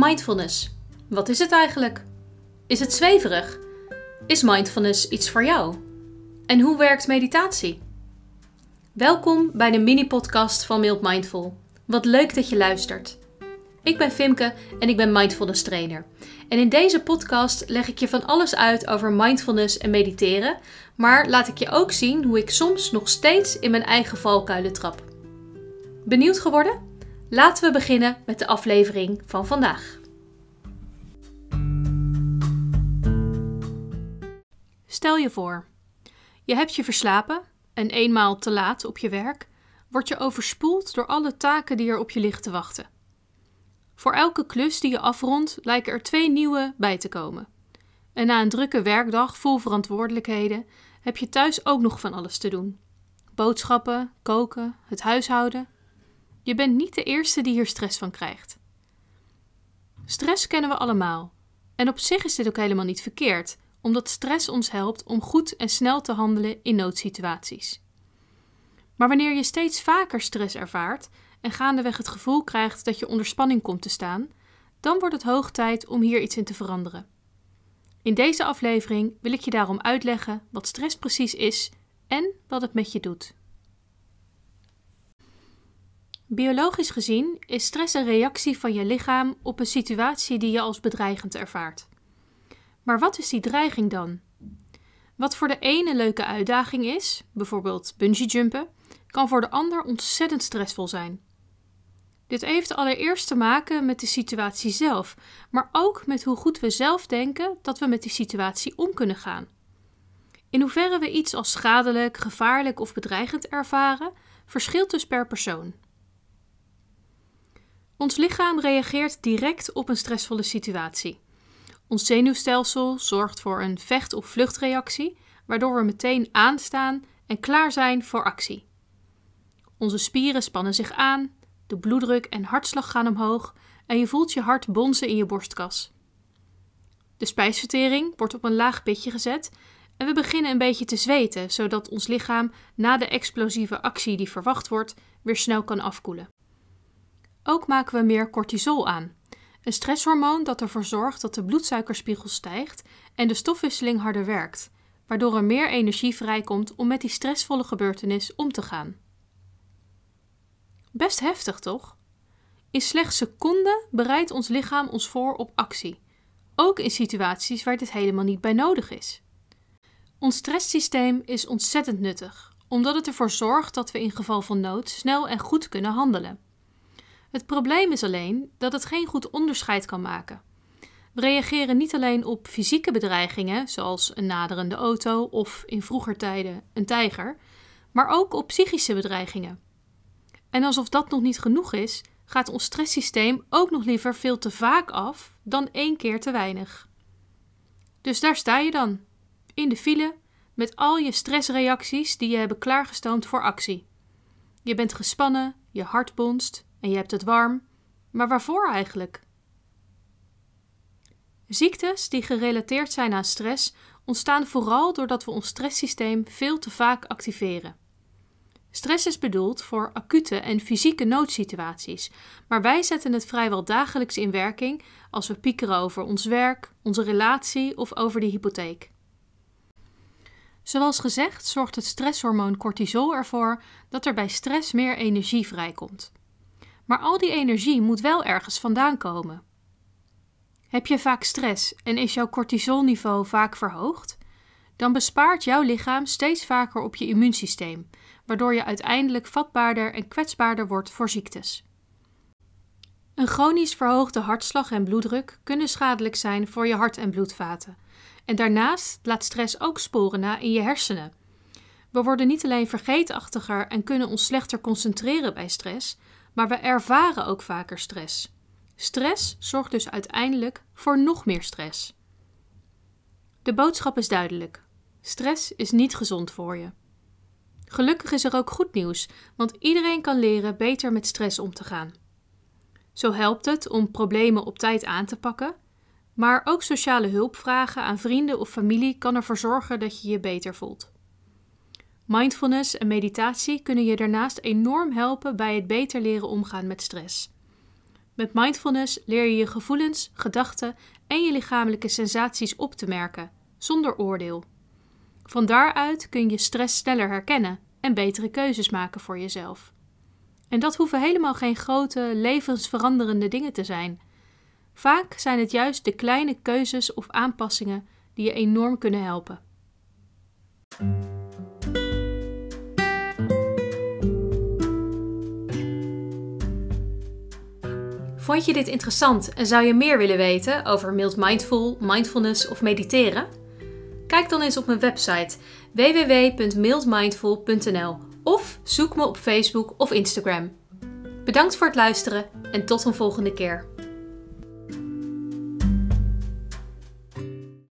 Mindfulness. Wat is het eigenlijk? Is het zweverig? Is mindfulness iets voor jou? En hoe werkt meditatie? Welkom bij de mini-podcast van Mild Mindful. Wat leuk dat je luistert. Ik ben Fimke en ik ben mindfulness trainer. En in deze podcast leg ik je van alles uit over mindfulness en mediteren, maar laat ik je ook zien hoe ik soms nog steeds in mijn eigen valkuilen trap. Benieuwd geworden? Laten we beginnen met de aflevering van vandaag. Stel je voor, je hebt je verslapen en eenmaal te laat op je werk word je overspoeld door alle taken die er op je liggen te wachten. Voor elke klus die je afrondt lijken er twee nieuwe bij te komen. En na een drukke werkdag vol verantwoordelijkheden heb je thuis ook nog van alles te doen: boodschappen, koken, het huishouden je bent niet de eerste die hier stress van krijgt. Stress kennen we allemaal. En op zich is dit ook helemaal niet verkeerd, omdat stress ons helpt om goed en snel te handelen in noodsituaties. Maar wanneer je steeds vaker stress ervaart en gaandeweg het gevoel krijgt dat je onder spanning komt te staan, dan wordt het hoog tijd om hier iets in te veranderen. In deze aflevering wil ik je daarom uitleggen wat stress precies is en wat het met je doet. Biologisch gezien is stress een reactie van je lichaam op een situatie die je als bedreigend ervaart. Maar wat is die dreiging dan? Wat voor de ene leuke uitdaging is, bijvoorbeeld bungeejumpen, kan voor de ander ontzettend stressvol zijn. Dit heeft allereerst te maken met de situatie zelf, maar ook met hoe goed we zelf denken dat we met die situatie om kunnen gaan. In hoeverre we iets als schadelijk, gevaarlijk of bedreigend ervaren, verschilt dus per persoon. Ons lichaam reageert direct op een stressvolle situatie. Ons zenuwstelsel zorgt voor een vecht- of vluchtreactie, waardoor we meteen aanstaan en klaar zijn voor actie. Onze spieren spannen zich aan, de bloeddruk en hartslag gaan omhoog en je voelt je hart bonzen in je borstkas. De spijsvertering wordt op een laag pitje gezet en we beginnen een beetje te zweten, zodat ons lichaam na de explosieve actie die verwacht wordt weer snel kan afkoelen. Ook maken we meer cortisol aan, een stresshormoon dat ervoor zorgt dat de bloedsuikerspiegel stijgt en de stofwisseling harder werkt, waardoor er meer energie vrijkomt om met die stressvolle gebeurtenis om te gaan. Best heftig, toch? In slechts seconden bereidt ons lichaam ons voor op actie, ook in situaties waar dit helemaal niet bij nodig is. Ons stresssysteem is ontzettend nuttig, omdat het ervoor zorgt dat we in geval van nood snel en goed kunnen handelen. Het probleem is alleen dat het geen goed onderscheid kan maken. We reageren niet alleen op fysieke bedreigingen, zoals een naderende auto of in vroeger tijden een tijger, maar ook op psychische bedreigingen. En alsof dat nog niet genoeg is, gaat ons stresssysteem ook nog liever veel te vaak af dan één keer te weinig. Dus daar sta je dan, in de file, met al je stressreacties die je hebben klaargestoomd voor actie. Je bent gespannen, je hart bonst, en je hebt het warm, maar waarvoor eigenlijk? Ziektes die gerelateerd zijn aan stress ontstaan vooral doordat we ons stresssysteem veel te vaak activeren. Stress is bedoeld voor acute en fysieke noodsituaties, maar wij zetten het vrijwel dagelijks in werking als we piekeren over ons werk, onze relatie of over de hypotheek. Zoals gezegd zorgt het stresshormoon cortisol ervoor dat er bij stress meer energie vrijkomt. Maar al die energie moet wel ergens vandaan komen. Heb je vaak stress en is jouw cortisolniveau vaak verhoogd? Dan bespaart jouw lichaam steeds vaker op je immuunsysteem, waardoor je uiteindelijk vatbaarder en kwetsbaarder wordt voor ziektes. Een chronisch verhoogde hartslag en bloeddruk kunnen schadelijk zijn voor je hart- en bloedvaten. En daarnaast laat stress ook sporen na in je hersenen. We worden niet alleen vergeetachtiger en kunnen ons slechter concentreren bij stress, maar we ervaren ook vaker stress. Stress zorgt dus uiteindelijk voor nog meer stress. De boodschap is duidelijk: stress is niet gezond voor je. Gelukkig is er ook goed nieuws, want iedereen kan leren beter met stress om te gaan. Zo helpt het om problemen op tijd aan te pakken, maar ook sociale hulp vragen aan vrienden of familie kan ervoor zorgen dat je je beter voelt. Mindfulness en meditatie kunnen je daarnaast enorm helpen bij het beter leren omgaan met stress. Met mindfulness leer je je gevoelens, gedachten en je lichamelijke sensaties op te merken, zonder oordeel. Van daaruit kun je stress sneller herkennen en betere keuzes maken voor jezelf. En dat hoeven helemaal geen grote, levensveranderende dingen te zijn. Vaak zijn het juist de kleine keuzes of aanpassingen die je enorm kunnen helpen. Vond je dit interessant en zou je meer willen weten over mild mindful, mindfulness of mediteren? Kijk dan eens op mijn website www.mildmindful.nl of zoek me op Facebook of Instagram. Bedankt voor het luisteren en tot een volgende keer.